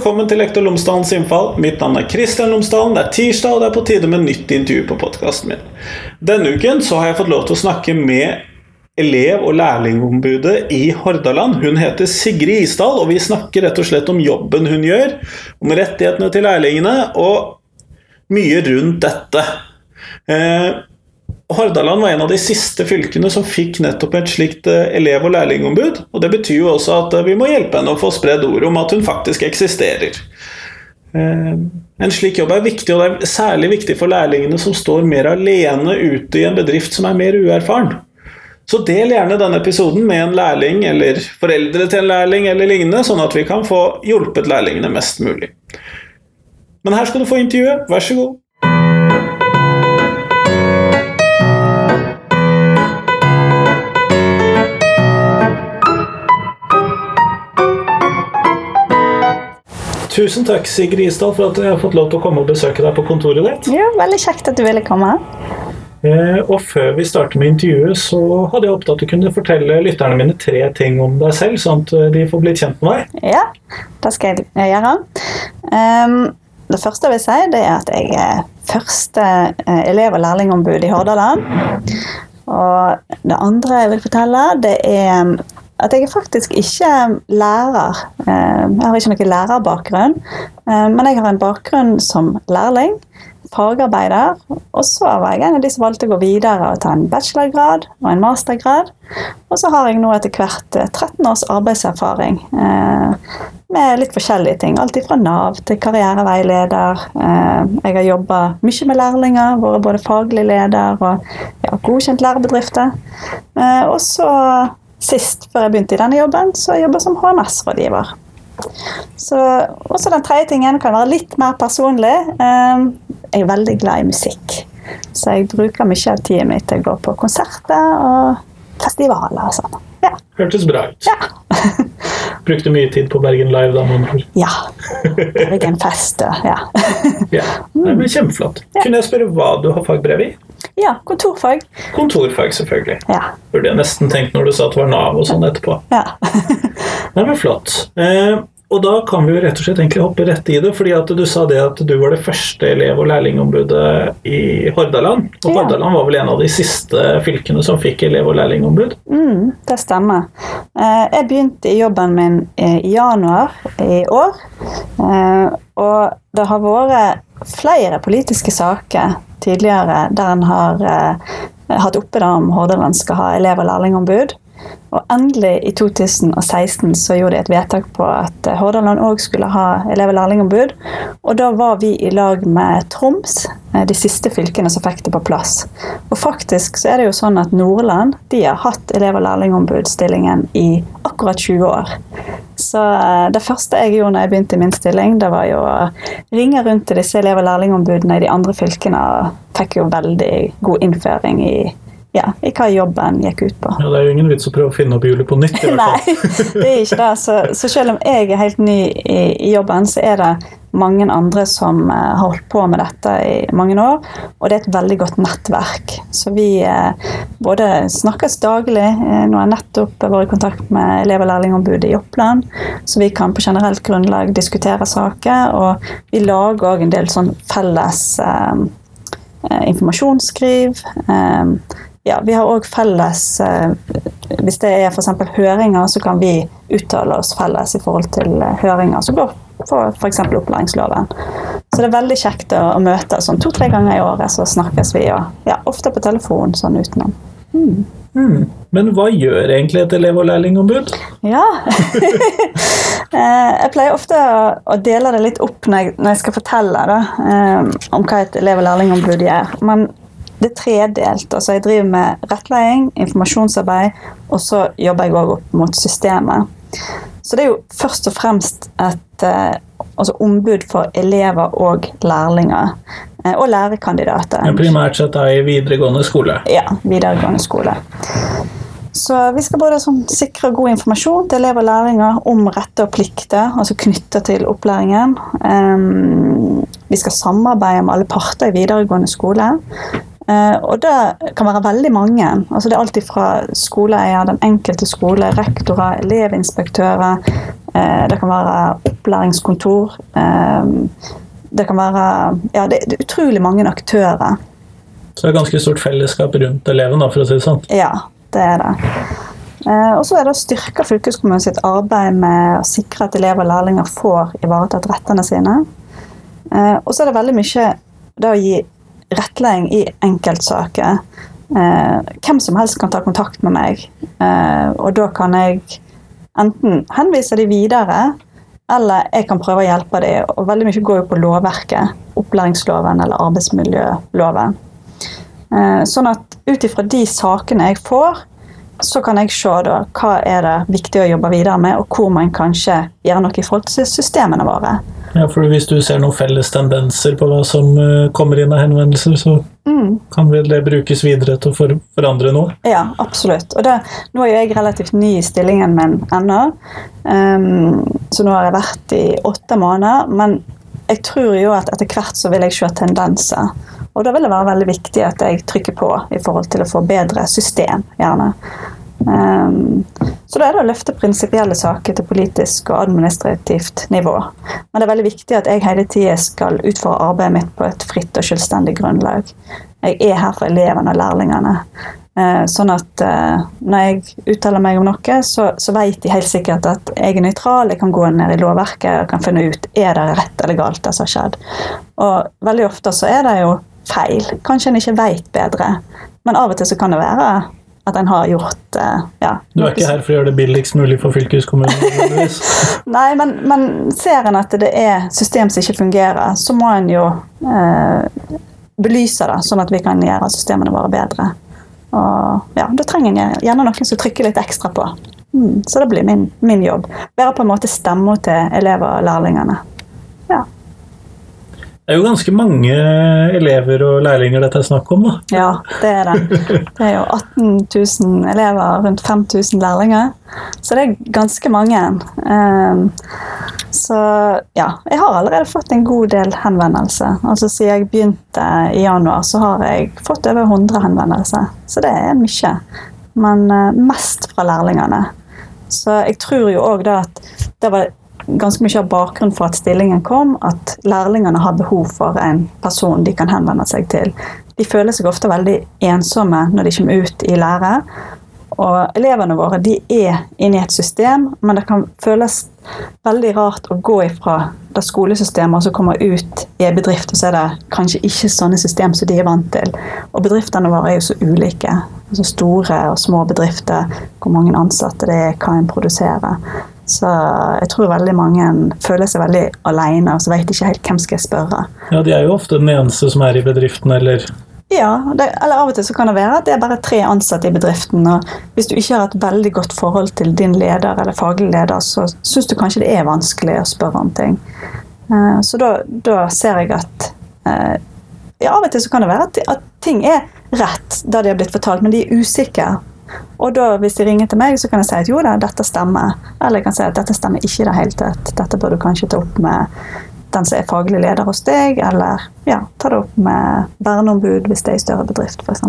velkommen til Lektor Lomsdalens innfall. Mitt navn er Kristian Lomsdalen. Det er tirsdag, og det er på tide med nytt intervju på podkasten min. Denne uken så har jeg fått lov til å snakke med elev- og lærlingombudet i Hordaland. Hun heter Sigrid Isdal, og vi snakker rett og slett om jobben hun gjør, om rettighetene til lærlingene og mye rundt dette. Eh, Hordaland var en av de siste fylkene som fikk nettopp et slikt eh, elev- og lærlingombud. Og det betyr jo også at eh, vi må hjelpe henne å få spredd ord om at hun faktisk eksisterer. Eh, en slik jobb er viktig, og det er særlig viktig for lærlingene som står mer alene ute i en bedrift som er mer uerfaren. Så del gjerne denne episoden med en lærling eller foreldre til en lærling eller lignende, sånn at vi kan få hjulpet lærlingene mest mulig. Men her skal du få intervjuet, vær så god. Tusen takk, Sigrid Isdal, for at jeg har fått lov til å komme og besøke deg på kontoret ditt. Ja, veldig kjekt at du ville komme. Eh, og før vi starter med intervjuet, så hadde jeg håpet at du kunne fortelle lytterne mine tre ting om deg selv, sånn at de får blitt kjent med deg. Ja, det skal jeg gjøre. Um, det første jeg vil si, det er at jeg er første eh, elev- og lærlingombud i Hordaland. Og det andre jeg vil fortelle, det er at jeg er faktisk ikke lærer. Jeg har ikke noen lærerbakgrunn, men jeg har en bakgrunn som lærling, fagarbeider, og så var jeg en av de som valgte å gå videre og ta en bachelorgrad og en mastergrad. Og så har jeg nå etter hvert 13 års arbeidserfaring med litt forskjellige ting. Alt fra Nav til karriereveileder. Jeg har jobba mye med lærlinger, vært både faglig leder og ja, godkjent lærebedrifter. Og så Sist, før jeg begynte i denne jobben, så jeg som HMS-rådgiver. Så også den tredje tingen kan være litt mer personlig. Jeg er veldig glad i musikk. Så jeg bruker mye av tiden min til å gå på konserter og festivaler og sånn. Ja. Hørtes bra ut. Ja. Brukte mye tid på Bergen Live da? Man... Ja. Bergenfest og ja. ja. Nei, men Kjempeflott. Ja. Kunne jeg spørre hva du har fagbrev i? Ja, kontorfag. Kontorfag, selvfølgelig. Ja. Burde jeg nesten tenkt når du sa at det var Nav og sånn etterpå. Ja. Nei, men flott. Eh, og da kan vi jo rett og slett egentlig hoppe rett i det, fordi at du sa det at du var det første elev- og lærlingombudet i Hordaland. Og Ja. Hordaland var vel en av de siste fylkene som fikk elev- og lærlingombud. Mm, det stemmer. Eh, Jeg begynte i jobben min eh, i januar i år. Eh, Og det har vært flere politiske saker tidligere der en har eh, hatt oppe da om Hordaland skal ha elev- og lærlingombud. Og endelig, i 2016, så gjorde de et vedtak på at eh, Hordaland òg skulle ha elev- og lærlingombud. Og da var vi i lag med Troms, eh, de siste fylkene som fikk det på plass. Og faktisk så er det jo sånn at Nordland de har hatt elev- og lærlingombudstillingen i akkurat 20 år. Så eh, det første jeg gjorde når jeg begynte i min stilling, det var jo å ringe rundt til disse elev- og lærlingombudene i de andre fylkene. Og fikk jo veldig god innføring i, ja, i hva jobben gikk ut på. Ja, Det er jo ingen vits å prøve å finne opp hjulet på nytt. i hvert fall. Nei, det er ikke det. Så, så selv om jeg er helt ny i, i jobben, så er det mange andre som eh, har holdt på med dette i mange år. Og det er et veldig godt nettverk. Så vi eh, både snakkes daglig. eh, Nå har jeg nettopp vært i kontakt med elev- og lærlingombudet i Oppland, så vi kan på generelt grunnlag diskutere saker. Og vi lager òg en del sånn felles eh, eh, informasjonsskriv. Eh, ja, vi har òg felles eh, Hvis det er f.eks. høringer, så kan vi uttale oss felles i forhold til eh, høringer som går for f.eks. opplæringsloven. Så det er veldig kjekt å, møtes sånn to-tre ganger i året, så snakkes vi. Og ja, ofte på telefon sånn utenom. Hmm. Men hva gjør egentlig et elev- og lærlingombud? Ja. Eh, jeg pleier ofte å, dele det litt opp når jeg, skal fortelle da, om hva et elev- og lærlingombud gjør. Men det er tredelt. Altså jeg driver med rettledning, informasjonsarbeid, og så jobber jeg òg opp mot systemet. Så det er jo først og fremst et eh, altså ombud for elever og lærlinger. eh, Og lærekandidater. Men primært sett da i videregående skole. Ja, videregående skole. Så vi skal både sånn sikre god informasjon til elever og lærlinger om retter og plikter, altså knytta til opplæringen. Um, vi skal samarbeide med alle parter i videregående skole. Eh, og det kan være veldig mange. Altså det er alt fra skoleeier, den enkelte skole, rektorer, elevinspektører, Eh, det kan være opplæringskontor. Eh, det kan være Ja, det, er utrolig mange aktører. Så det er ganske stort fellesskap rundt eleven, da, for å si det sånn? Ja, det er det. Og så er det å styrke fylkeskommunen sitt arbeid med å sikre at elever og lærlinger får ivaretatt rettene sine. Og så er det veldig mye det å gi rettledning i enkeltsaker. Eh, hvem som helst kan ta kontakt med meg, og da kan jeg enten henvise de videre, eller jeg kan prøve å hjelpe de. Og veldig mye går jo på lovverket. Opplæringsloven eller arbeidsmiljøloven. Sånn at ut ifra de sakene jeg får, så kan jeg se da, hva er det viktig å jobbe videre med, og hvor man kanskje gjør noe i forhold til systemene våre. Ja, for Hvis du ser noen felles tendenser på hva som eh, kommer inn av henvendelser, så mm. kan vel det brukes videre til å forandre noe? Ja, absolutt. Og det, Nå er jo jeg relativt ny i stillingen min ennå, um, så nå har jeg vært i åtte måneder. Men jeg tror jo at etter hvert så vil jeg se tendenser. Og da vil det være veldig viktig at jeg trykker på i forhold til å få bedre system, gjerne. Um, så da er det å løfte prinsipielle saker til politisk og administrativt nivå. Men det er veldig viktig at jeg hele tida skal utføre arbeidet mitt på et fritt og selvstendig grunnlag. Jeg er her for elevene og lærlingene. Uh, sånn at uh, når jeg uttaler meg om noe, så, så, vet de helt sikkert at jeg er nøytral. Jeg kan gå ned i lovverket og kan finne ut er det rett eller galt det som har skjedd. Og veldig ofte så er det jo feil. Kanskje en ikke veit bedre. Men av og til så kan det være at en har gjort uh, ja, Du er ikke her for å gjøre det billigst mulig for fylkeskommunen? Nei, men, men, ser en at det er system som ikke fungerer, så må en jo eh, belyse det, sånn at vi kan gjøre systemene våre bedre. Og ja, Da trenger en gjerne noen som trykker litt ekstra på. Mm, så det blir min, min jobb. Være på en måte stemma til elever og lærlingene. Ja. Det er jo ganske mange elever og lærlinger dette er snakk om, da. Ja, det er det. Det er jo 18 000 elever, rundt 5000 lærlinger. Så det er ganske mange. Ehm, så ja, jeg har allerede fått en god del henvendelser. Altså Siden jeg begynte i januar, så har jeg fått over 100 henvendelser. Så det er mye. Men eh, mest fra lærlingene. Så jeg tror jo òg da at det var ganske mye av bakgrunnen for at stillingen kom, at lærlingene har behov for en person de kan henvende seg til. De føler seg ofte veldig ensomme når de kommer ut i lære. Og elevene våre de er inne i et system, men det kan føles veldig rart å gå ifra det skolesystemet og så komme ut i en bedrift, og så er det kanskje ikke sånne system som de er vant til. Og bedriftene våre er jo så ulike. Altså store og små bedrifter, hvor mange ansatte det er, hva en produserer. Så jeg tror veldig mange føler seg veldig alene og så vet ikke helt hvem skal jeg spørre. Ja, De er jo ofte den eneste som er i bedriften, eller Ja, det, eller av og til så kan det være at det er bare tre ansatte i bedriften. og Hvis du ikke har et veldig godt forhold til din leder eller faglig leder, så syns du kanskje det er vanskelig å spørre om ting. Eh, så da, da ser jeg at eh, ja, Av og til så kan det være at, at ting er rett da de har blitt fortalt, men de er usikre og da, hvis de ringer til meg, så kan jeg si at jo da, dette stemmer. Eller jeg kan si at dette stemmer ikke i det hele tatt. Dette bør du kanskje ta opp med den som er faglig leder hos deg, eller ja, ta det opp med verneombud hvis det er i større bedrift, f.eks.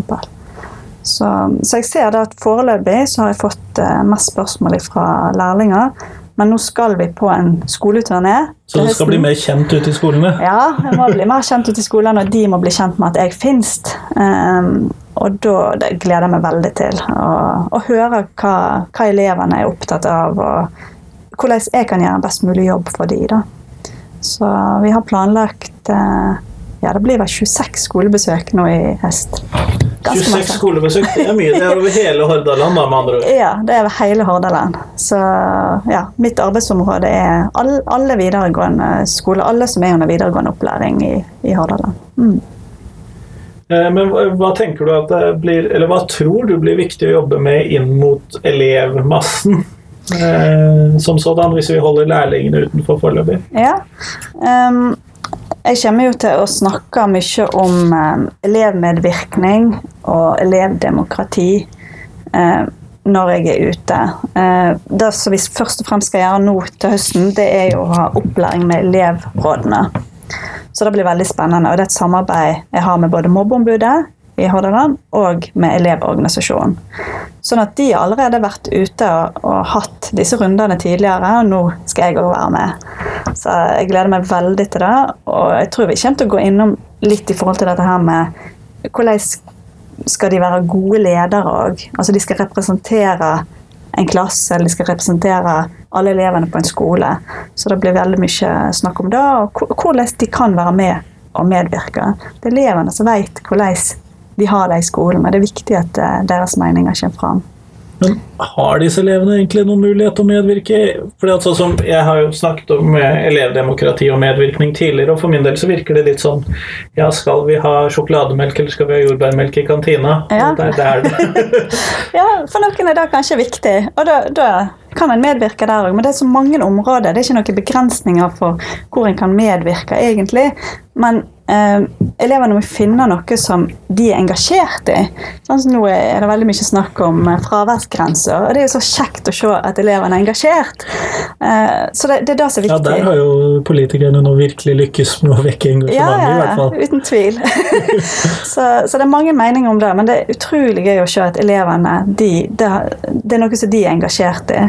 Så, så jeg ser det at foreløpig så har jeg fått eh, mest spørsmål fra lærlinger. Men nå skal vi på en skoleturné. Så du skal bli mer kjent ute i skolene? Ja, jeg må bli mer kjent ute i skolene, og de må bli kjent med at jeg finnes. Um, og da gleder jeg meg veldig til å, høre hva, hva, elevene er opptatt av, og hvordan jeg kan gjøre en best mulig jobb for dem. da. Så vi har planlagt uh, ja, det blir vel 26 skolebesøk nå i høst. 26 skolebesøk, det er mye. Det er over hele Hordaland, da, med andre ord. Ja, det er over hele Hordaland. Så ja, mitt arbeidsområde er alle videregående skoler. Alle som er under videregående opplæring i, i Hordaland. Mm. Eh, men hva tenker du at det blir, eller hva tror du blir viktig å jobbe med inn mot elevmassen? Eh, som sådan, hvis vi holder lærlingene utenfor foreløpig? Ja. Um, jeg kommer jo til å snakke mye om um, elevmedvirkning og elevdemokrati uh, når jeg er ute. Uh, det som vi først og fremst skal gjøre nå til høsten, det er jo å ha opplæring med elevrådene. Så det blir veldig spennende. Og det er et samarbeid jeg har med både mobbeombudet i Hordaland, og med Elevorganisasjonen. Sånn at de har allerede vært ute og, og hatt disse rundene tidligere, og nå skal jeg òg være med. Så jeg gleder meg veldig til det, og jeg tror vi kommer til å gå innom litt i forhold til dette her med hvordan skal de være gode ledere òg. Altså de skal representere en klasse, eller de skal representere alle elevene på en skole. Så det blir veldig mye snakk om det, og hvordan de kan være med og medvirke. Det er elevene som vet hvordan de har det i skolen, men det er viktig at eh, deres meninger kommer fram. Men har disse elevene egentlig noen mulighet til å medvirke? Fordi altså, som Jeg har jo snakket om elevdemokrati og medvirkning tidligere, og for min del så virker det litt sånn Ja, skal vi ha sjokolademelk, eller skal vi ha jordbærmelk i kantina? Ja. Der, det er ja, for noen er det kanskje viktig, og da, da kan en medvirke der òg. Men det er så mange områder. Det er ikke noen begrensninger for hvor en kan medvirke, egentlig. Men eh, elevene må finne noe som de er engasjert i. Sånn nå er det veldig mye snakk om eh, fraværsgrenser, og det er jo så kjekt å se at elevene er engasjert. Eh, så det, det, er det som er viktig. Ja, der har jo politikerne nå virkelig lykkes med å vekke engasjementet, ja, ja, i hvert fall. Uten tvil. så, så, det er mange meninger om det, men det er utrolig gøy å se at elevene de, det, det er noe som de er engasjert i.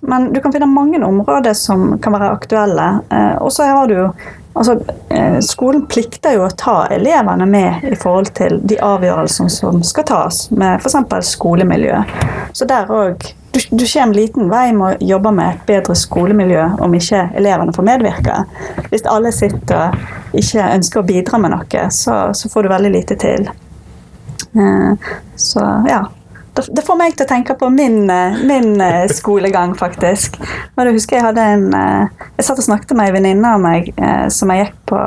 Men du kan finne mange områder som kan være aktuelle. Eh, og så har du jo Altså, eh, skolen plikter jo å ta elevene med i forhold til de avgjørelsene som skal tas, med f.eks. skolemiljø. Så der òg du, du kommer liten vei med å jobbe med et bedre skolemiljø om ikke elevene får medvirke. Hvis alle sitter og ikke ønsker å bidra med noe, så, så får du veldig lite til. Eh, så ja det får meg til å tenke på min, eh, min eh, skolegang, faktisk. Og da husker Jeg hadde en, eh, jeg satt og snakket med ei venninne av meg som jeg gikk på,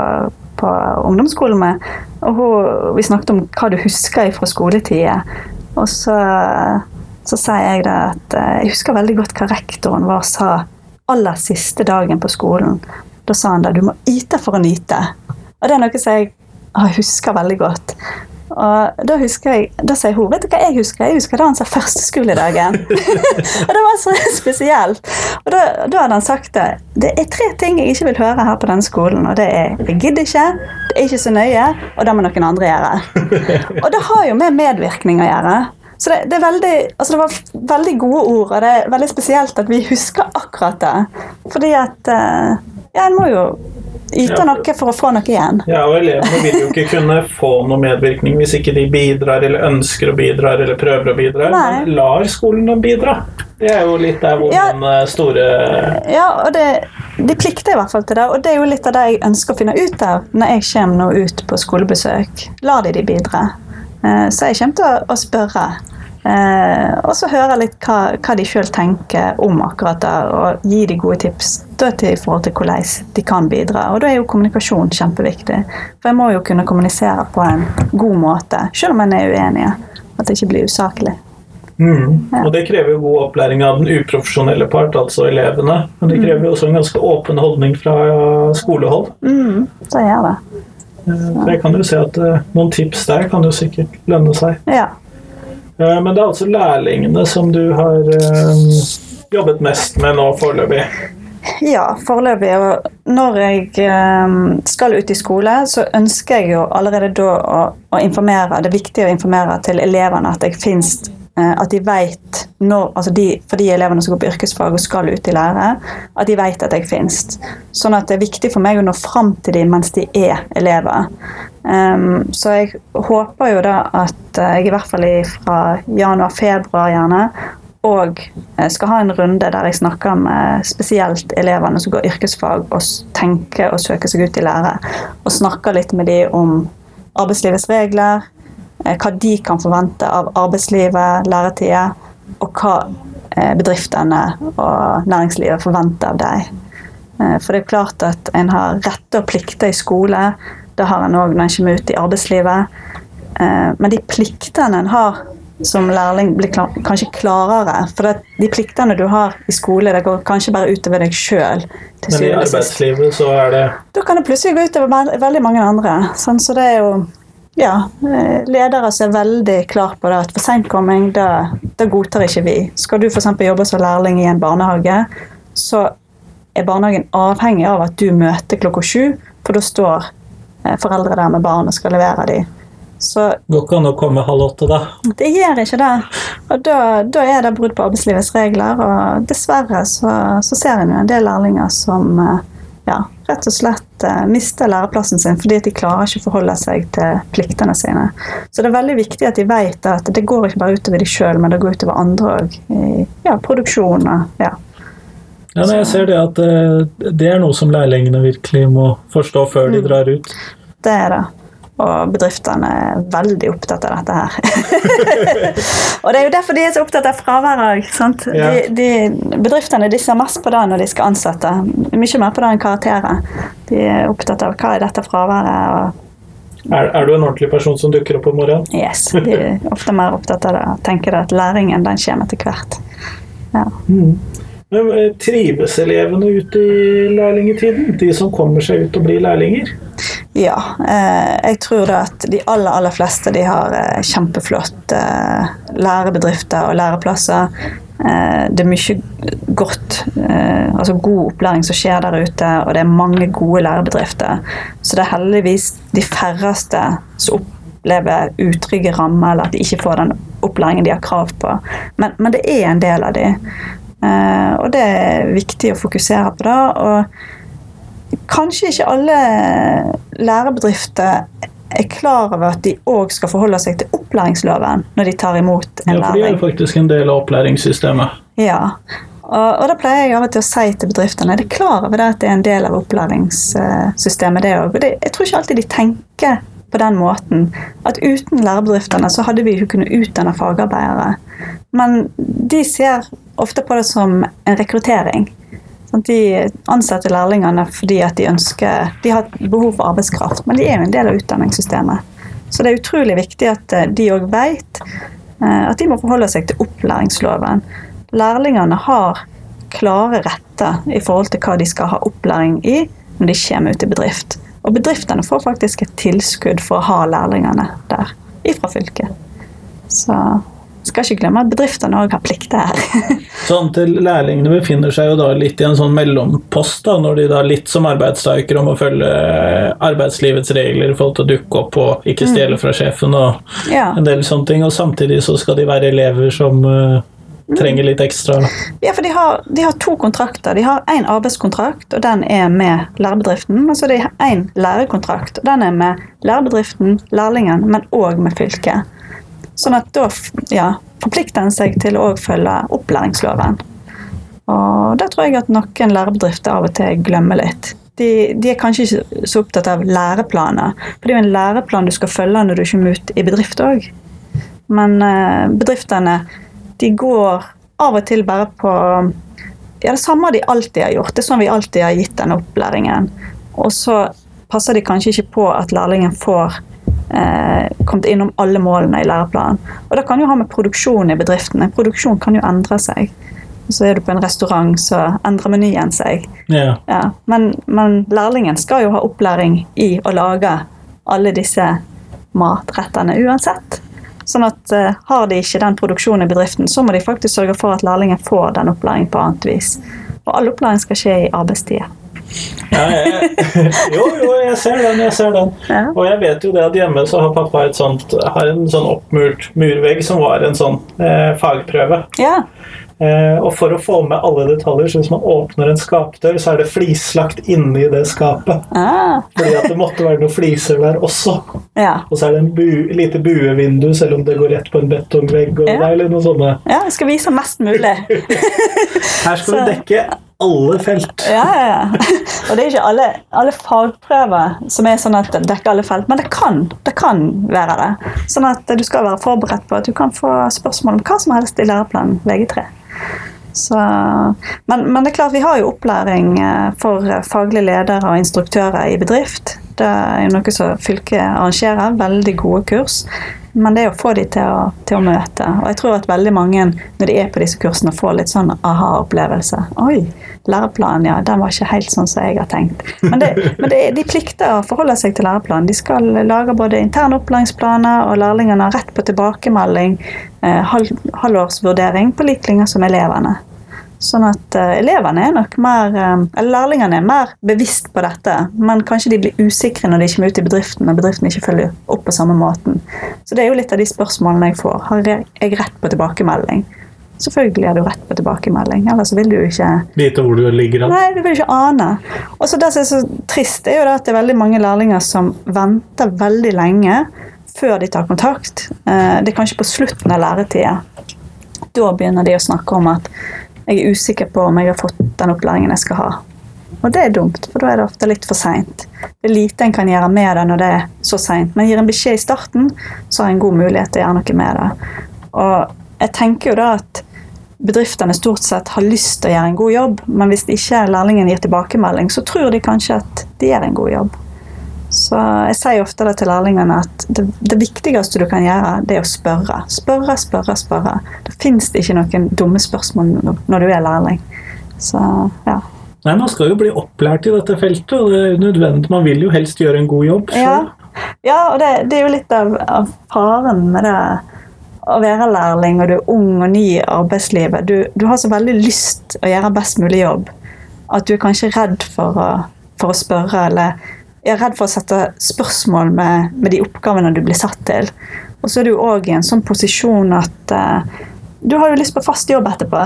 på ungdomsskolen med. og hun, Vi snakket om hva du husker fra skoletida. Og så, så sier jeg det at jeg husker veldig godt hva rektoren vår sa aller siste dagen på skolen. Da sa han det du må yte for å nyte. Og det er noe som jeg husker veldig godt. Og da husker jeg, da sier hun vet du hva jeg husker? Jeg husker da han sa førsteskoledagen. og det var så spesielt. Og da, da, hadde han sagt det. Det er tre ting jeg ikke vil høre her på denne skolen. Og det er jeg gidder ikke, det er ikke så nøye, og det må noen andre gjøre. og det har jo med medvirkning å gjøre. Så det, det, veldig, altså det, var veldig gode ord, og det er veldig spesielt at vi husker akkurat det. Fordi at eh, Ja, en må jo yte ja. noe for å få noe igjen. Ja, og elevene vil jo ikke kunne få noe medvirkning hvis ikke de bidrar eller ønsker å bidra eller prøver å bidra. Nei. Men lar skolen dem bidra? Det er jo litt der hvor ja. den eh, store Ja, og det, de plikter i hvert fall til det. Og det er jo litt av det jeg ønsker å finne ut av når jeg kommer nå ut på skolebesøk. Lar de de bidra? Eh, så jeg kommer til å spørre. Eh, og så høre litt hva, hva de sjøl tenker om akkurat det, og gi de gode tips til i forhold til hvordan de kan bidra. Og da er jo kommunikasjon kjempeviktig. For jeg må jo kunne kommunisere på en god måte, selv om en er uenige. At det ikke blir usaklig. Mm. Ja. Og det krever jo god opplæring av den uprofesjonelle part, altså elevene. Men det krever jo også en ganske åpen holdning fra skolehold. Mm, det gjør det. Eh, så jeg kan jo se at eh, noen tips der kan jo sikkert lønne seg. Ja. Eh, men det er altså lærlingene som du har um, jobbet mest med nå foreløpig? Ja, foreløpig. Og når jeg um, skal ut i skole, så ønsker jeg jo allerede da å, informere. Det er viktig å informere til elevene at jeg finnes Eh, at de vet når, altså de, For de elevene som går på yrkesfag og skal ut i lære, at de vet at jeg finnes. Sånn at det er viktig for meg å nå fram til dem mens de er elever. Um, så jeg håper jo da at eh, jeg i hvert fall fra januar-februar gjerne og eh, skal ha en runde der jeg snakker med spesielt elevene som går yrkesfag og tenker å søke seg ut i lære. Og snakker litt med dem om arbeidslivets regler, Eh, hva de kan forvente av arbeidslivet, læretida, og hva eh, bedriftene og næringslivet forventer av dem. Eh, for det er klart at en har retter og plikter i skole. Det har en òg når en kommer ut i arbeidslivet. Men de pliktene en har som lærling, blir kanskje klarere. For de pliktene du har i skole, det går kanskje bare utover deg sjøl. Men i arbeidslivet så er det Da kan det plutselig gå utover veldig mange andre. Sånn, så det er jo ja, eh, ledere som er veldig klare på det at for sentkomming, det, det godtar ikke vi. Skal du f.eks. jobbe som lærling i en barnehage, så er barnehagen avhengig av at du møter klokka sju, for da står eh, foreldre der med barn og skal levere dem. Så Går ikke an å komme halv åtte, da? det gjør ikke det. Og da, da er det brudd på arbeidslivets regler, og dessverre så, så ser en jo en del lærlinger som eh, ja, rett og slett eh, mister læreplassen sin fordi de klarer ikke å forholde seg til pliktene sine. Så det er veldig viktig at de vet at det går ikke bare utover de sjøl, men det går utover andre òg. Ja, produksjon og ja. Ja, nei, jeg ser det at eh, det er noe som lærlingene virkelig må forstå før de Mm. drar ut. Det er det. Og bedriftene er veldig opptatt av dette her. og det er jo derfor de er så opptatt av fravær òg. Ja. Bedriftene de ser mest på det når de skal ansette. Mye mer på det enn karakterer. De er opptatt av hva er dette fraværet. Er, er du en ordentlig person som dukker opp om morgenen? yes, De er ofte mer opptatt av det. Tenker at læringen den kommer etter hvert. Ja. Men eh, Trives elevene ute i lærlingetiden? De som kommer seg ut og blir lærlinger? Ja, eh, jeg tror da at de aller, aller fleste de har eh, kjempeflott eh, lærebedrifter og læreplasser. Det er mye godt, altså god opplæring som skjer der ute, og det er mange gode lærebedrifter. Så det er heldigvis de færreste som opplever utrygge rammer, eller at de ikke får den opplæringen de har krav på. Men, men det er en del av de. Og det er viktig å fokusere på det. og kanskje ikke alle lærebedrifter er klar over at de òg skal forholde seg til opplæringsloven når de tar imot en Ja, for de er jo faktisk en del av opplæringssystemet. Ja. Og, og da pleier jeg av og til å si til bedriftene er de klar over det at det er en del av opplæringssystemet, det òg. Jeg tror ikke alltid de tenker på den måten at uten lærebedriftene så hadde vi ikke kunnet utdanne fagarbeidere. Men de ser ofte på det som en rekruttering. Sånn, De ansetter lærlingene fordi at de ønsker De har behov for arbeidskraft, men de er jo en del av utdanningssystemet. Så det er utrolig viktig at eh, de òg vet eh, at de må forholde seg til opplæringsloven. Lærlingene har klare retter i forhold til hva de skal ha opplæring i når de kommer ut i bedrift. Og bedriftene får faktisk et tilskudd for å ha lærlingene der ifra fylket. Så skal ikke glemme at bedriftene òg har plikter her. Sånn til Lærlingene befinner seg jo da litt i en sånn mellompost, da, når de da litt som arbeidstakere må følge arbeidslivets regler i forhold til å dukke opp og ikke stjele fra sjefen og ja. en del sånne ting. Og samtidig så skal de være elever som uh, trenger litt ekstra. Ja, for de har, de har to kontrakter. De har én arbeidskontrakt, og den er med lærebedriften. Og så de én lærekontrakt, og den er med lærebedriften, lærlingen, men òg med fylket. Sånn at da ja, forplikter en seg til å følge opplæringsloven. Og det tror jeg at noen lærebedrifter av og til glemmer litt. De, de er kanskje ikke så opptatt av læreplaner, for det er jo en læreplan du skal følge når du kommer ut i bedrift òg. Men eh, bedriftene de går av og til bare på ja, det samme de alltid har gjort. Det er sånn vi alltid har gitt denne opplæringen. Og så passer de kanskje ikke på at lærlingen får eh, kommet innom alle målene i læreplanen. Og det kan jo ha med produksjon i bedriftene. Produksjon kan jo endre seg. Så er du på en restaurant, så endrer menyen seg. Ja. Ja, men, men lærlingen skal jo ha opplæring i å lage alle disse matrettene uansett. Sånn at eh, Har de ikke den produksjonen i bedriften, så må de faktisk sørge for at lærlingen får den opplæringen på annet vis. Og all opplæring skal skje i arbeidstida. Ja, jeg, jo, jo, jeg ser den. jeg ser den. Ja. Og jeg vet jo det at hjemme så har pappa et sånt, har en sånn oppmurt murvegg som var en sånn eh, fagprøve. Ja. Eh, og for å få med alle detaljer, så hvis man åpner en skapdør, så er det flislagt inni det skapet. Ah, Fordi at det måtte være noen fliser der også. ja. Og så er det en bu, lite buevindu, selv om det går rett på en betongvegg. og Ja. det eller noe sånne. ja, skal vise mest mulig. Her skal vi dekke alle felt. Ja, ja. Og det er ikke alle, alle fagprøver som er sånn at dekker alle felt, men det kan, det kan være det. Sånn at du skal være forberedt på at du kan få spørsmål om hva som helst i læreplanen VG3. Så, men, men det er klart vi har jo opplæring eh, for faglige ledere og instruktører i bedrift. Det er jo noe som fylket arrangerer. Veldig gode kurs. Men det er å få de til å, til å møte. Og jeg tror at veldig mange når de er på disse kursene, får litt sånn aha-opplevelse. Oi, læreplanen, ja, den var ikke helt sånn som jeg har tenkt. Men, det, men det, de plikter å forholde seg til læreplanen. De skal lage både interne opplæringsplaner, og lærlingene har rett på tilbakemelding, eh, halv, halvårsvurdering på lik linje som elevene. Sånn at eh, elevene er nok mer eh, Eller lærlingene er mer bevisst på dette. Men kanskje de blir usikre når de kommer ut i bedriften og bedriften ikke følger opp på samme måten. Så det er jo litt av de spørsmålene jeg får. Har jeg rett på tilbakemelding? Selvfølgelig har du rett på tilbakemelding, ellers vil du ikke Vite hvor du ligger an? Nei, du vil ikke ane. Og så Det som er så trist, er jo det at det er veldig mange lærlinger som venter veldig lenge før de tar kontakt. Eh, det er kanskje på slutten av læretida. Da begynner de å snakke om at jeg er usikker på om jeg har fått den opplæringen jeg skal ha. Og det er dumt, for da er det ofte litt for seint. Det er lite en kan gjøre med det når det er så seint. Men gir en beskjed i starten, så har en god mulighet til å gjøre noe med det. Og jeg tenker jo da at bedriftene stort sett har lyst til å gjøre en god jobb, men hvis ikke lærlingen gir tilbakemelding, så tror de kanskje at de gjør en god jobb. Så jeg sier ofte det til lærlingene at det, det, viktigste du kan gjøre, det er å spørre. Spørre, spørre, spørre. Det fins ikke noen dumme spørsmål når du er lærling. Så, ja. Nei, Man skal jo bli opplært i dette feltet, og det er nødvendig. Man vil jo helst gjøre en god jobb Så. Ja. ja, og det, det, er jo litt av, av, faren med det å være lærling, og du er ung og ny i arbeidslivet. Du, du har så veldig lyst å gjøre best mulig jobb at du er kanskje redd for å, for å spørre, eller jeg er redd for å sette spørsmål med, med de oppgavene du blir satt til. Og så er du òg i en sånn posisjon at uh, du har jo lyst på fast jobb etterpå.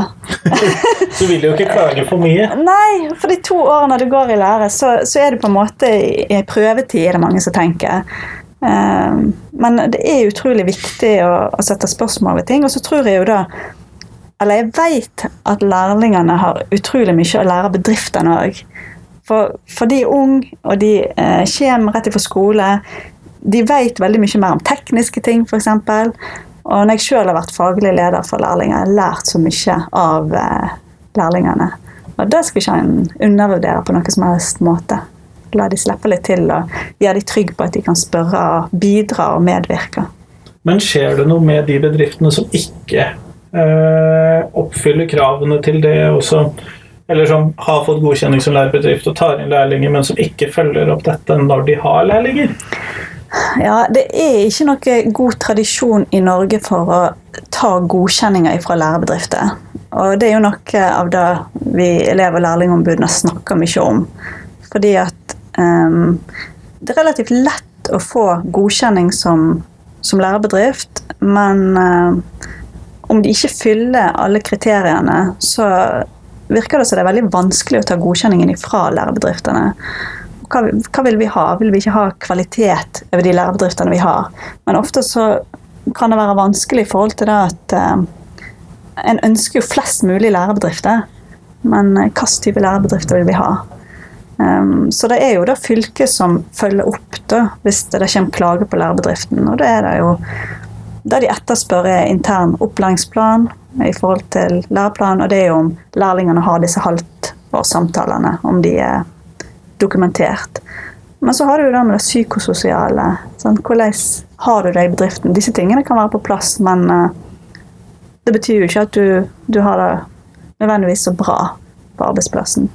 du vil jo ikke klage for mye. Nei, for de to årene du går i lære, så, så er du på en måte i prøvetid, er det mange som tenker. Uh, men det er utrolig viktig å, å, sette spørsmål ved ting. Og så tror jeg jo da Eller jeg vet at lærlingene har utrolig mye å lære bedriftene òg. For, for de er unge, og de eh, kommer rett ifra skole. De vet veldig mye mer om tekniske ting, f.eks. Og når jeg sjøl har vært faglig leder for lærlinger, har jeg lært så mye av eh, lærlingene. Og det skal ikke en undervurdere på noen som helst måte. La de slippe litt til og gjøre de trygge på at de kan spørre og bidra og medvirke. Men skjer det noe med de bedriftene som ikke eh, oppfyller kravene til det? også eller som har fått godkjenning som lærebedrift og tar inn lærlinger, men som ikke følger opp dette når de har lærlinger? Ja, Det er ikke noe god tradisjon i Norge for å ta godkjenninger fra lærebedrifter. Og det er jo noe av det vi elev- og lærlingombudene snakker mye om. Fordi at um, det er relativt lett å få godkjenning som, som lærebedrift, men um, om de ikke fyller alle kriteriene, så virker det som det er veldig vanskelig å ta godkjenningen ifra lærebedriftene. Hva, hva, vil vi ha? Vil vi ikke ha kvalitet over de lærebedriftene vi har? Men ofte så kan det være vanskelig i forhold til det at uh, en ønsker jo flest mulig lærebedrifter. Men uh, hvilken type lærebedrifter vil vi ha? Um, så det er jo da fylket som følger opp da, hvis det kommer klager på lærebedriften. Og det er det jo det de etterspør, er intern opplæringsplan i forhold til læreplanen, og det er jo om lærlingene har disse halvtårssamtalene, om de er dokumentert. Men så har du jo det med det psykososiale. Sånn, hvordan har du det i bedriften? Disse tingene kan være på plass, men uh, det betyr jo ikke at du, du har det nødvendigvis så bra på arbeidsplassen.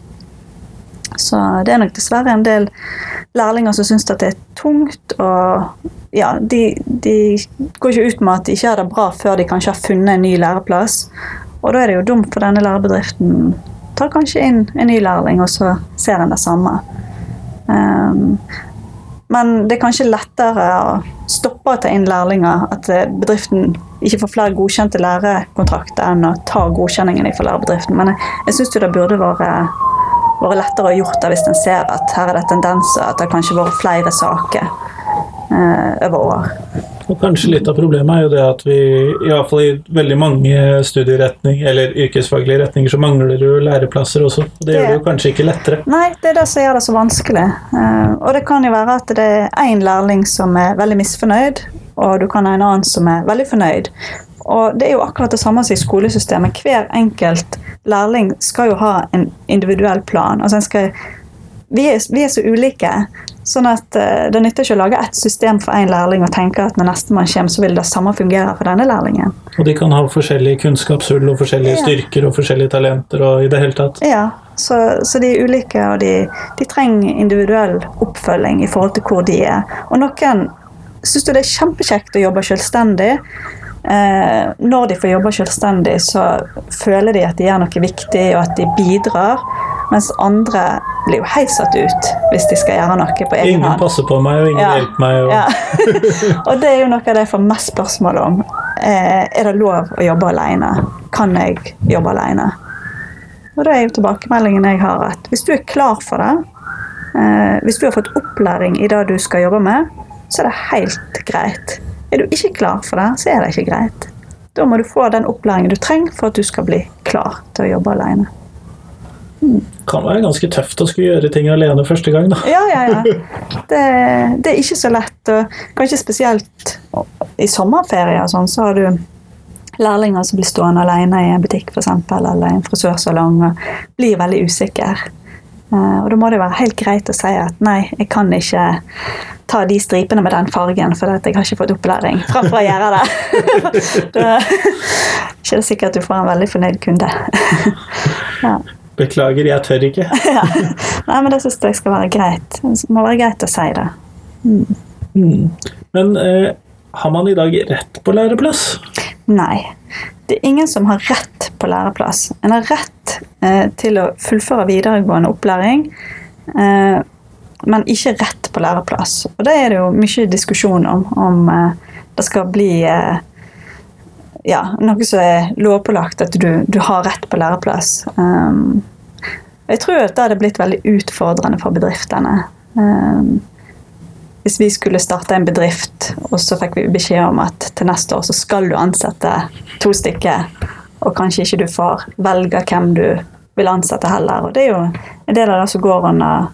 Så det er nok dessverre en del lærlinger som syns at det er tungt. Og ja, de, de, går ikke ut med at de ikke har det bra før de kanskje har funnet en ny læreplass. Og da er det jo dumt for denne lærebedriften. Tar kanskje inn en ny lærling, og så ser en det samme. Um, men det er kanskje lettere å stoppe å ta inn lærlinger. At bedriften ikke får flere godkjente lærekontrakter enn å ta godkjenningen fra lærebedriften. Men jeg, jeg syns det burde vært vært lettere å gjort det hvis en ser at her er det tendenser, at det kanskje har vært flere saker eh, over år. Og kanskje litt av problemet er jo det at vi iallfall i veldig mange studieretninger eller yrkesfaglige retninger så mangler det jo læreplasser også. Det, det gjør det jo kanskje ikke lettere. Nei, det er det som gjør det så vanskelig. Uh, og det kan jo være at det er én lærling som er veldig misfornøyd, og du kan ha en annen som er veldig fornøyd. Og det er jo akkurat det samme som i skolesystemet. Hver enkelt lærling skal jo ha en individuell plan. Altså skal, vi, er, vi, er, så ulike. Sånn at uh, Det nytter ikke å lage ett system for én lærling og tenke at når nestemann kommer, så vil det samme fungere for denne lærlingen. Og de kan ha forskjellige kunnskapshull og forskjellige ja. styrker og forskjellige talenter og i det hele tatt. Ja, så, så de er ulike, og de, de, trenger individuell oppfølging i forhold til hvor de er. Og noen syns det er kjempekjekt å jobbe selvstendig. Eh, når de får jobbe selvstendig, så føler de at de gjør noe viktig, og at de bidrar. Mens andre blir jo helt satt ut hvis de skal gjøre noe på egen Ingen passer på meg, og ingen Ja. hjelper meg. Og... Ja. og det er jo noe av det jeg får mest spørsmål om. Eh, er det lov å jobbe alene? Kan jeg jobbe alene? Og da er jo tilbakemeldingen jeg har at hvis du er klar for det, eh, hvis du har fått opplæring i det du skal jobbe med, så er det helt greit. Er du ikke klar for det, så er det ikke greit. Da må du få den opplæringen du trenger for at du skal bli klar til å jobbe alene. kan være ganske tøft å skulle gjøre ting alene første gang, da. Ja, ja, ja. Det, det er ikke så lett. Og kanskje spesielt i sommerferie og sånn, så har du lærlinger som blir stående alene i en butikk for eksempel, eller en frisørsalong og blir veldig usikker. Eh, Og da må det være helt greit å si at nei, jeg kan ikke ta de stripene med den fargen for jeg har ikke fått opplæring framfor å gjøre det. da er ikke det sikkert at du får en veldig fornøyd kunde. ja. Beklager, jeg tør ikke. ja. Nei, men det syns jeg skal være greit. Det må være greit å si det. Men eh, har man i dag rett på læreplass? Nei. Det er ingen som har rett på læreplass. En har rett eh, til å fullføre videregående opplæring, eh, men ikke rett på læreplass. Og det er det jo mye diskusjon om, om eh, det skal bli eh, ja, noe som er lovpålagt, at du, du har rett på læreplass. Um, jeg tror at det hadde blitt veldig utfordrende for bedriftene. Um, hvis vi skulle starte en bedrift, og så fikk vi beskjed om at til neste år så skal du ansette to stykker, og kanskje ikke du får velge hvem du vil ansette heller. Og det er jo en del av det som går under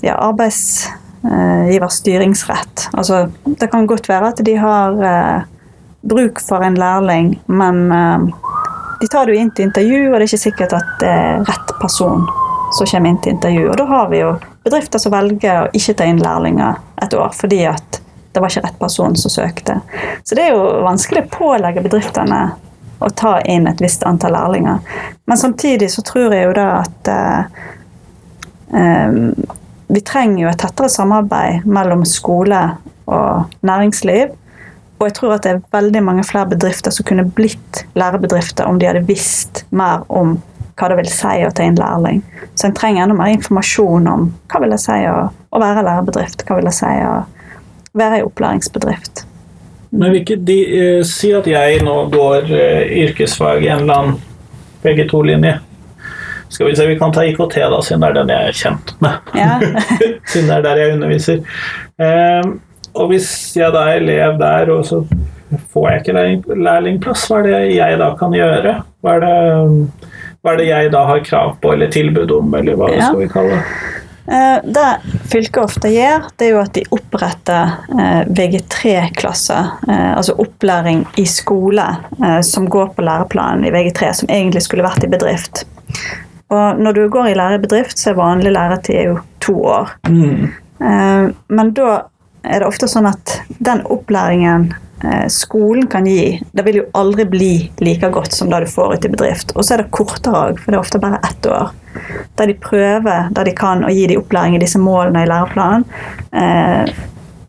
ja, arbeidsgivers styringsrett. Altså, det kan godt være at de har eh, bruk for en lærling, men eh, de tar det jo inn til intervju, og det er ikke sikkert at det er rett person som kommer inn til intervju. Og da har vi jo bedrifter som velger å ikke ta inn lærlinger et år fordi at det var ikke rett person som søkte. Så det er jo vanskelig å pålegge bedriftene å ta inn et visst antall lærlinger. Men samtidig så tror jeg jo da at eh, eh, vi trenger jo et tettere samarbeid mellom skole og næringsliv. Og jeg tror at det er veldig mange flere bedrifter som kunne blitt lærebedrifter om de hadde visst mer om hva det vil si å ta inn lærling. Så en trenger enda mer informasjon om hva vil det si å, å være lærebedrift. Hva vil det si å være i opplæringsbedrift. Men de, eh, si at jeg nå går eh, yrkesfag i en eller annen VG2-linje. Skal vi se, vi kan ta IKT, da, siden det er den jeg er kjent med. Ja. siden det er der jeg underviser. Um, og hvis jeg da er elev der, og så får jeg ikke lærling- lærlingplass, hva er det jeg da kan gjøre? Hva er det, hva er det jeg da har krav på, eller tilbud om, eller hva Ja. skal vi kalle det? Eh, Det fylket ofte gjør, det er jo at de oppretter eh, VG3-klasser. eh, Altså opplæring i skole som går på læreplanen i VG3, som egentlig skulle vært i bedrift. Og når du går i lærebedrift, så er vanlig læretid jo to år. Eh, Men da er det ofte sånn at den opplæringen eh, skolen kan gi, det vil jo aldri bli like godt som det du får ute i bedrift. Og så er det kortere òg, for det er ofte bare ett år. Der de prøver, der de kan, å gi de opplæring i disse målene i læreplanen. Eh,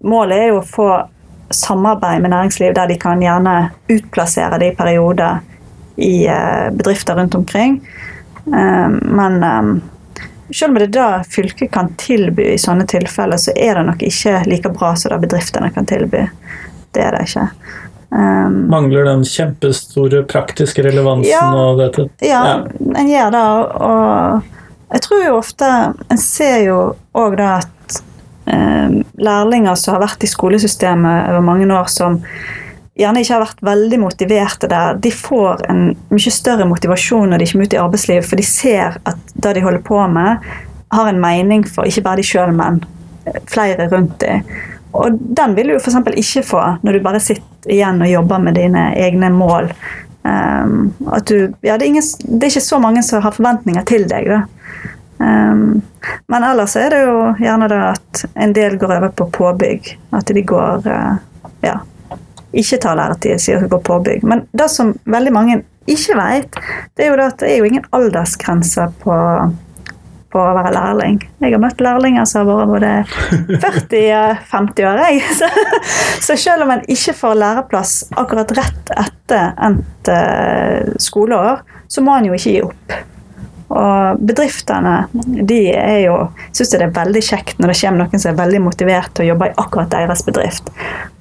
målet er jo å få samarbeid med næringsliv der de kan gjerne utplassere det i perioder i bedrifter rundt omkring. Eh, men eh, selv om det er det fylket kan tilby i sånne tilfeller, så er det nok ikke like bra som det bedriftene kan tilby. Det er det ikke. Um, Mangler den kjempestore praktiske relevansen Ja. og dette? ja, en gjør det, og jeg tror jo ofte En ser jo òg det at um, lærlinger som har vært i skolesystemet over mange år, som gjerne ikke har vært veldig motiverte der, de får en mye større motivasjon når de kommer ut i arbeidslivet, for de ser at det de holder på med, har en mening for ikke bare de sjøl, men flere rundt dem. Og den vil du f.eks. ikke få når du bare sitter igjen og jobber med dine egne mål. Um, du, ja, det, er ingen, det er ikke så mange som har forventninger til deg. Um, men ellers er det jo gjerne det at en del går over på påbygg. At de går uh, ja, ikke tar læretid, sier hun på påbygg. Men det som veldig mange ikke vet, det er jo at det er jo ingen aldersgrense på på å være lærling. Jeg har møtt lærlinger som har vært både 40-50 år. Jeg. Så, så selv om en ikke får læreplass akkurat rett etter endt eh, skoleår, så må en jo ikke gi opp. Og bedriftene de er jo, syns det er veldig kjekt når det kommer noen som er veldig motivert til å jobbe i akkurat deres bedrift.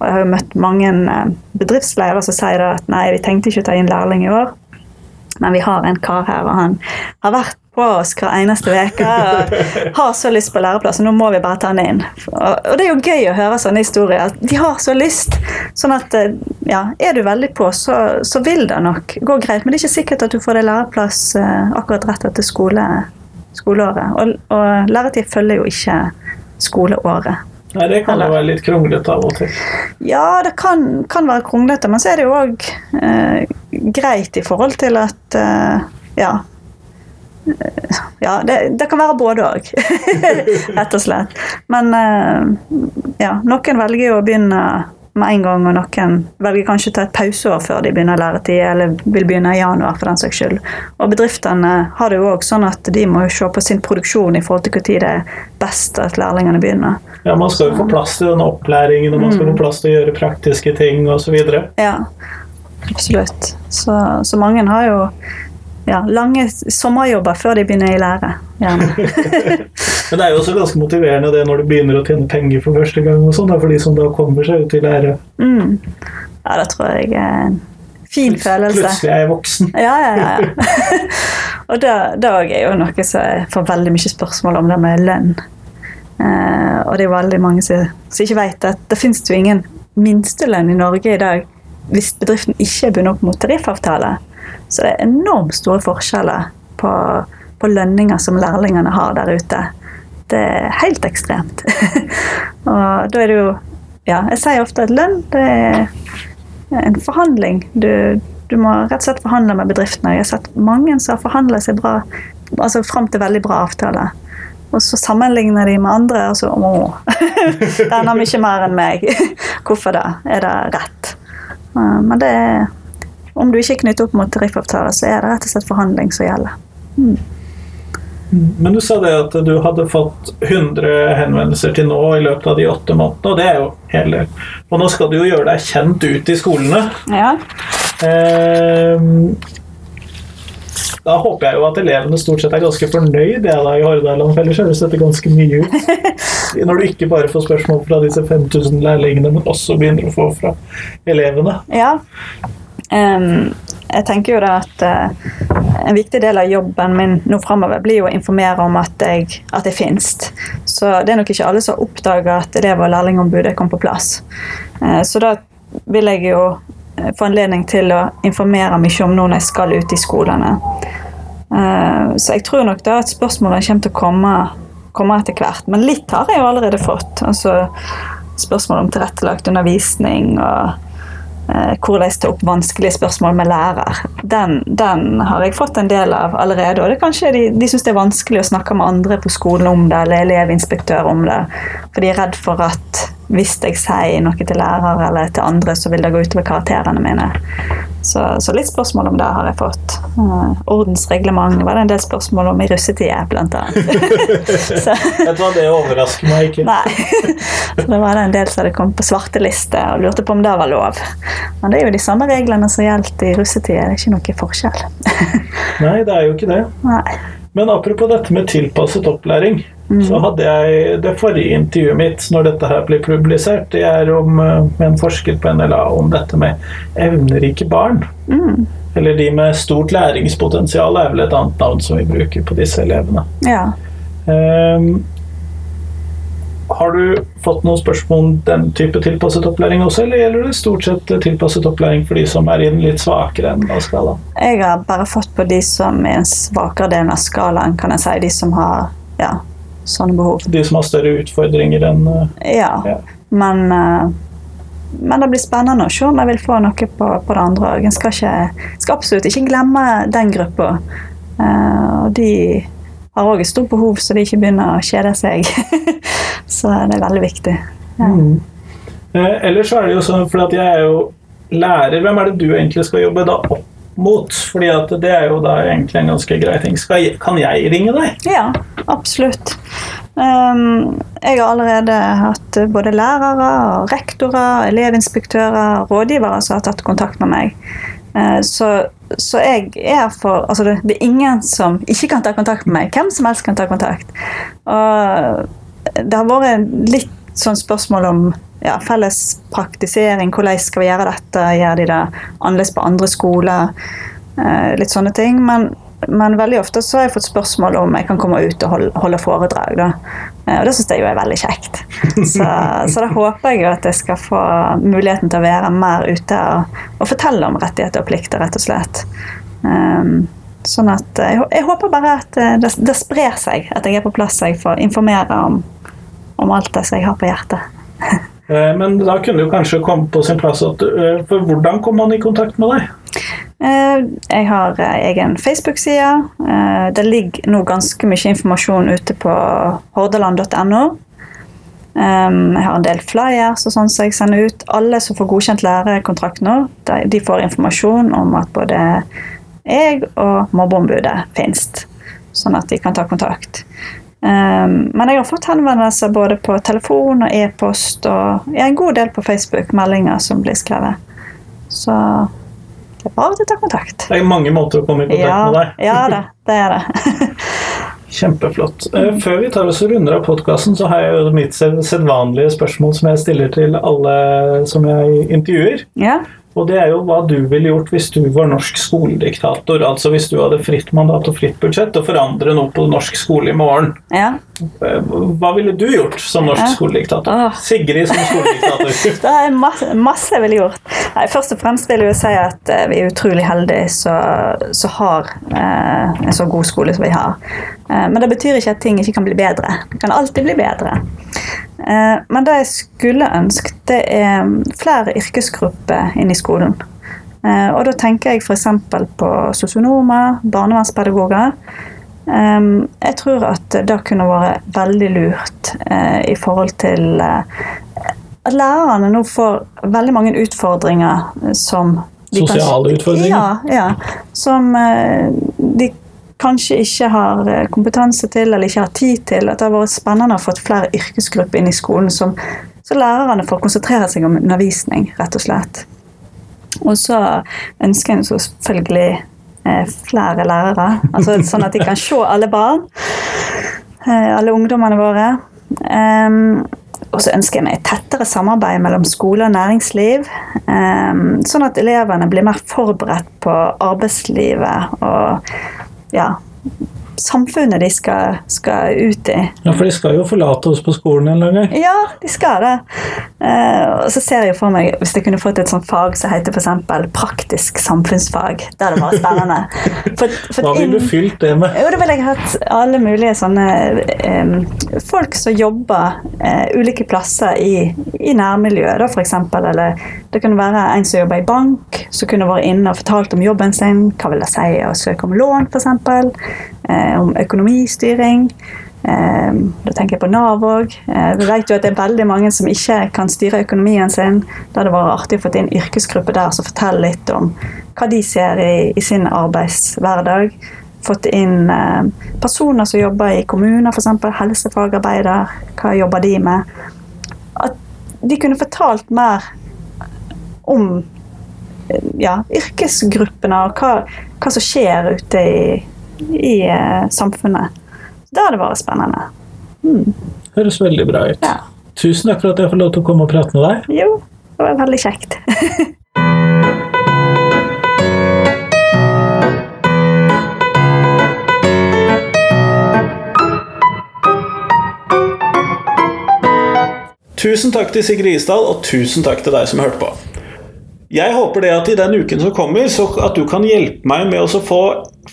Og jeg har jo møtt mange eh, bedriftsledere som sier at nei, vi tenkte ikke å ta inn lærling i år, men vi har en kar her, og han har vært på oss hver eneste uke og har så lyst på læreplass, og nå må vi bare ta den inn. Og det er jo gøy å høre sånne historier. at De har så lyst. Sånn at eh, ja, er du veldig på, så, så vil det nok gå greit. Men det er ikke sikkert at du får deg læreplass eh, akkurat rett etter skole, skoleåret. Og, og læretid følger jo ikke skoleåret. Nei, det kan jo være litt kronglete av og til. Ja, det kan, kan være kronglete, men så er det jo òg eh, greit i forhold til at eh, Ja. Eh, ja, det, det, kan være både òg, rett og slett. Men eh, ja, noen velger jo å begynne med en gang, og noen velger kanskje å ta et pauseår før de begynner læretid, eller vil begynne i januar for den saks skyld. Og bedriftene har det jo òg sånn at de må jo se på sin produksjon i forhold til når det er best at lærlingene begynner. Ja, man skal jo få plass til denne opplæringen, og man skal få mm. plass til å gjøre praktiske ting osv. Ja, absolutt. Så, så mange har jo ja, lange sommerjobber før de begynner i lære. Men det er jo også ganske motiverende det når du begynner å tjene penger for første gang, og sånn, for de som da kommer seg ut i lære. Mm. Ja, det tror jeg er en fin Plut følelse. Plutselig er jeg voksen. Ja, ja, ja. og det, det er jo noe som jeg får veldig mye spørsmål om, det med lønn. Uh, og det er veldig mange som, som ikke vet at det finnes jo ingen minstelønn i Norge i dag hvis bedriften ikke er bundet opp mot tariffavtale. Så det er enormt store forskjeller på, på lønninger som lærlingene har der ute. Det er helt ekstremt. og da er det jo Ja, jeg sier ofte at lønn det er en forhandling. Du, du må rett og slett forhandle med bedriftene. Jeg har sett mange som har forhandla seg bra, altså fram til veldig bra avtaler. Og så sammenligner de med andre, og så Å, den har mye mer enn meg. Hvorfor det? Er det rett? Men det er Om du ikke knytter opp mot tariffavtaler, så er det rett og slett forhandling som gjelder. Mm. Men du sa det at du hadde fått 100 henvendelser til nå i løpet av de åtte månedene, og det er jo hele Og nå skal du jo gjøre deg kjent ut i skolene. Ja. Eh, da håper jeg jo at elevene stort sett er ganske fornøyd ja, da, i Hordaland, for ellers høres dette ganske mye ut. Når du ikke bare får spørsmål fra disse 5000 lærlingene, men også begynner å få fra elevene. Ja. Jeg tenker jo da at uh, en viktig del av jobben min nå framover blir jo å informere om at jeg, at jeg finnes. Så det er nok ikke alle som har oppdaga at elev- og lærlingombudet kom på plass. Uh, så da vil jeg jo Eh, få anledning til å informere mye om når jeg skal ut i skolene. Eh, så jeg tror nok da at spørsmålene kommer til å komme, komme etter hvert. Men litt har jeg jo allerede fått. Altså spørsmål om tilrettelagt undervisning og eh, hvordan ta opp vanskelige spørsmål med lærer. Den, den, har jeg fått en del av allerede. Og det kanskje de, de syns det er vanskelig å snakke med andre på skolen om det, eller elevinspektør om det. For de er redd for at hvis jeg sier noe til lærer eller til andre, så vil det gå utover karakterene mine. Så, så litt spørsmål om det har jeg fått. Uh, ordensreglement var det en del spørsmål om i russetida, blant annet. du hva, det overrasker meg ikke. Nei. så det var det en del som hadde kommet på svarteliste og lurte på om det var lov. Men det er jo de samme reglene som gjaldt i russetida, det er ikke noe forskjell. Nei, det er jo ikke det. Nei. Men apropos dette med tilpasset opplæring. Mm. Så hadde jeg det forrige intervjuet mitt når dette her blir publisert, det er om, eh, med en forsker på NLA om dette med evnerike barn. Mm. Eller de med stort læringspotensial er vel et annet navn som vi bruker på disse elevene. Ja. Um, har du fått noen spørsmål om den type tilpasset opplæring også, eller gjelder det stort sett tilpasset opplæring for de som er i den litt svakere enden av skalaen? Jeg har bare fått på de som er i en svakere delen av skalaen, kan jeg si. De som har ja, sånne behov. De som har større utfordringer enn uh, ja. ja. Men, uh, men, det blir spennende å se om jeg vil få noe på, på det andre òg. En skal, skal, absolutt ikke glemme den gruppa. Uh, og de har òg et stort behov, så de ikke begynner å kjede seg. så det er veldig viktig. Ja. Mm. ellers så er det jo sånn, for jeg er jo lærer, hvem er det du egentlig skal jobbe da opp mot? Fordi at det er jo da egentlig en ganske grei ting. Jeg, kan jeg ringe deg? Ja, absolutt. Um, jeg har allerede hatt både lærere, rektorer, elevinspektører, rådgivere som har tatt kontakt med meg. Uh, så, så, jeg er for Altså, det, det, er ingen som ikke kan ta kontakt med meg. Hvem som helst kan ta kontakt. Og det har vært litt sånn spørsmål om ja, felles praktisering. Hvordan skal vi gjøre dette? Gjør de det annerledes på andre skoler? Eh, litt sånne ting. Men men veldig ofte så har jeg fått spørsmål om jeg kan komme ut og holde, holde foredrag. Eh, og det syns jeg jo er veldig kjekt. Så, så, da håper jeg jo at jeg skal få muligheten til å være mer ute og, og fortelle om rettigheter og plikter, rett og slett. Um, sånn at jeg, jeg, håper bare at eh, det, det, sprer seg, at jeg er på plass så jeg får informere om, om alt det som jeg har på hjertet. Eh, men da kunne det kanskje komme på sin plass at For hvordan kom man i kontakt med deg? Eh, jeg har eh, egen Facebook-side. Eh, det ligger nå ganske mye informasjon ute på hordaland.no. Jeg har en del flyers og sånn som jeg sender ut. Alle som får godkjent lærekontrakt nå, de får informasjon om at både jeg og mobbeombudet finnes, sånn at de kan ta kontakt. Men jeg har fått henvendelser både på telefon og e-post og en god del på Facebook, meldinger som blir skrevet. Så det er bare å ta kontakt. Det er mange måter å komme i kontakt ja, med deg. ja det, det er det. Kjempeflott. Eh, før vi tar oss og runder av podkasten, så har jeg jo mitt sedvanlige spørsmål som jeg stiller til alle som jeg intervjuer. Ja. Og det er jo hva du ville gjort hvis du var norsk skolediktator. Altså hvis du hadde fritt mandat og fritt budsjett og forandre noe på norsk skole i morgen. Ja. Hva ville du gjort som norsk ja. skolediktator? Åh. Sigrid som skolediktator. det er masse, masse jeg ville gjort. Nei, først og fremst vil jeg jo si at uh, vi er utrolig heldige som har eh, en så god skole som vi har. Eh, men det betyr ikke at ting ikke kan bli bedre. Det kan alltid bli bedre. Eh, men det jeg skulle ønske, det er flere yrkesgrupper inn i skolen. Eh, og da tenker jeg f.eks. på sosionomer, barnevernspedagoger. Eh, jeg tror at det kunne vært veldig lurt i forhold til at lærerne nå får veldig mange utfordringer som Sosiale utfordringer? Ja, ja. Som de kanskje ikke har eh, kompetanse til eller ikke har tid til. At det har vært spennende å få flere yrkesgrupper inn i skolen, som, så lærerne får konsentrere seg om undervisning, rett og slett. Og så ønsker en selvfølgelig eh, flere lærere, altså sånn at de kan se alle barn. Eh, alle ungdommene våre. Um, og så ønsker jeg meg et tettere samarbeid mellom skole og næringsliv. Um, sånn at elevene blir mer forberedt på arbeidslivet og ja, samfunnet de skal, skal, ut i. Ja, For de skal jo forlate oss på skolen en eller gang? Ja, de skal det. Uh, og så ser jeg for meg hvis jeg kunne fått et sånt fag som heter f.eks. praktisk samfunnsfag. Det hadde vært spennende. For, for Hva ville du fylt det med? Jo, da ville jeg hatt alle mulige sånne um, folk som jobber uh, ulike plasser i, i nærmiljøet, da f.eks. Eller det kunne være en som jobber i bank, som kunne vært inne og fortalt om jobben sin. Hva vil det si å søke om lån, f.eks. Eh, om økonomistyring. Eh, da tenker jeg på Nav òg. Eh, vi vet jo at det er veldig mange som ikke kan styre økonomien sin. Da hadde det vært artig å få inn yrkesgruppe der som forteller litt om hva de ser i, i sin arbeidshverdag. Fått inn personer som jobber i kommuner, f.eks. helsefagarbeider. Hva jobber de med? At de kunne fortalt mer om ja, yrkesgruppene og hva, hva som skjer ute i i eh, samfunnet. Det hadde vært spennende. Mm. Høres veldig bra ut. Ja. Tusen takk for at jeg får lov til å komme og prate med deg. Jo, det var veldig kjekt. Tusen takk til Sigrid Isdal, og tusen takk til deg som hørte på. Jeg håper det at i den uken som kommer, så at du kan hjelpe meg med å få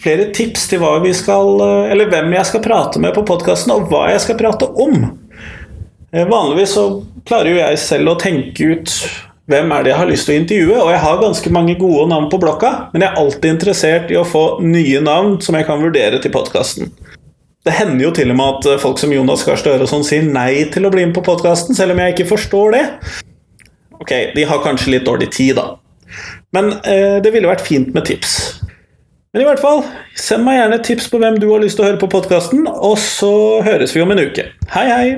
flere tips til hva vi skal, eh, eller hvem jeg skal prate med på podkasten, og hva jeg skal prate om. Eh, vanligvis så klarer jo jeg selv å tenke ut hvem er det jeg har lyst til å intervjue, og jeg har ganske mange gode navn på blokka, men jeg er alltid interessert i å få nye navn som jeg kan vurdere til podkasten. Det hender jo til og med at eh, folk som Jonas Gahr Støre sånn sier nei til å bli med på podkasten, selv om jeg ikke forstår det. Ok, de har kanskje litt dårlig tid, da. Men eh, det ville vært fint med tips. Men i hvert fall, send meg gjerne tips på hvem du har lyst til å høre på podkasten, og så høres vi om en uke. Hei, hei!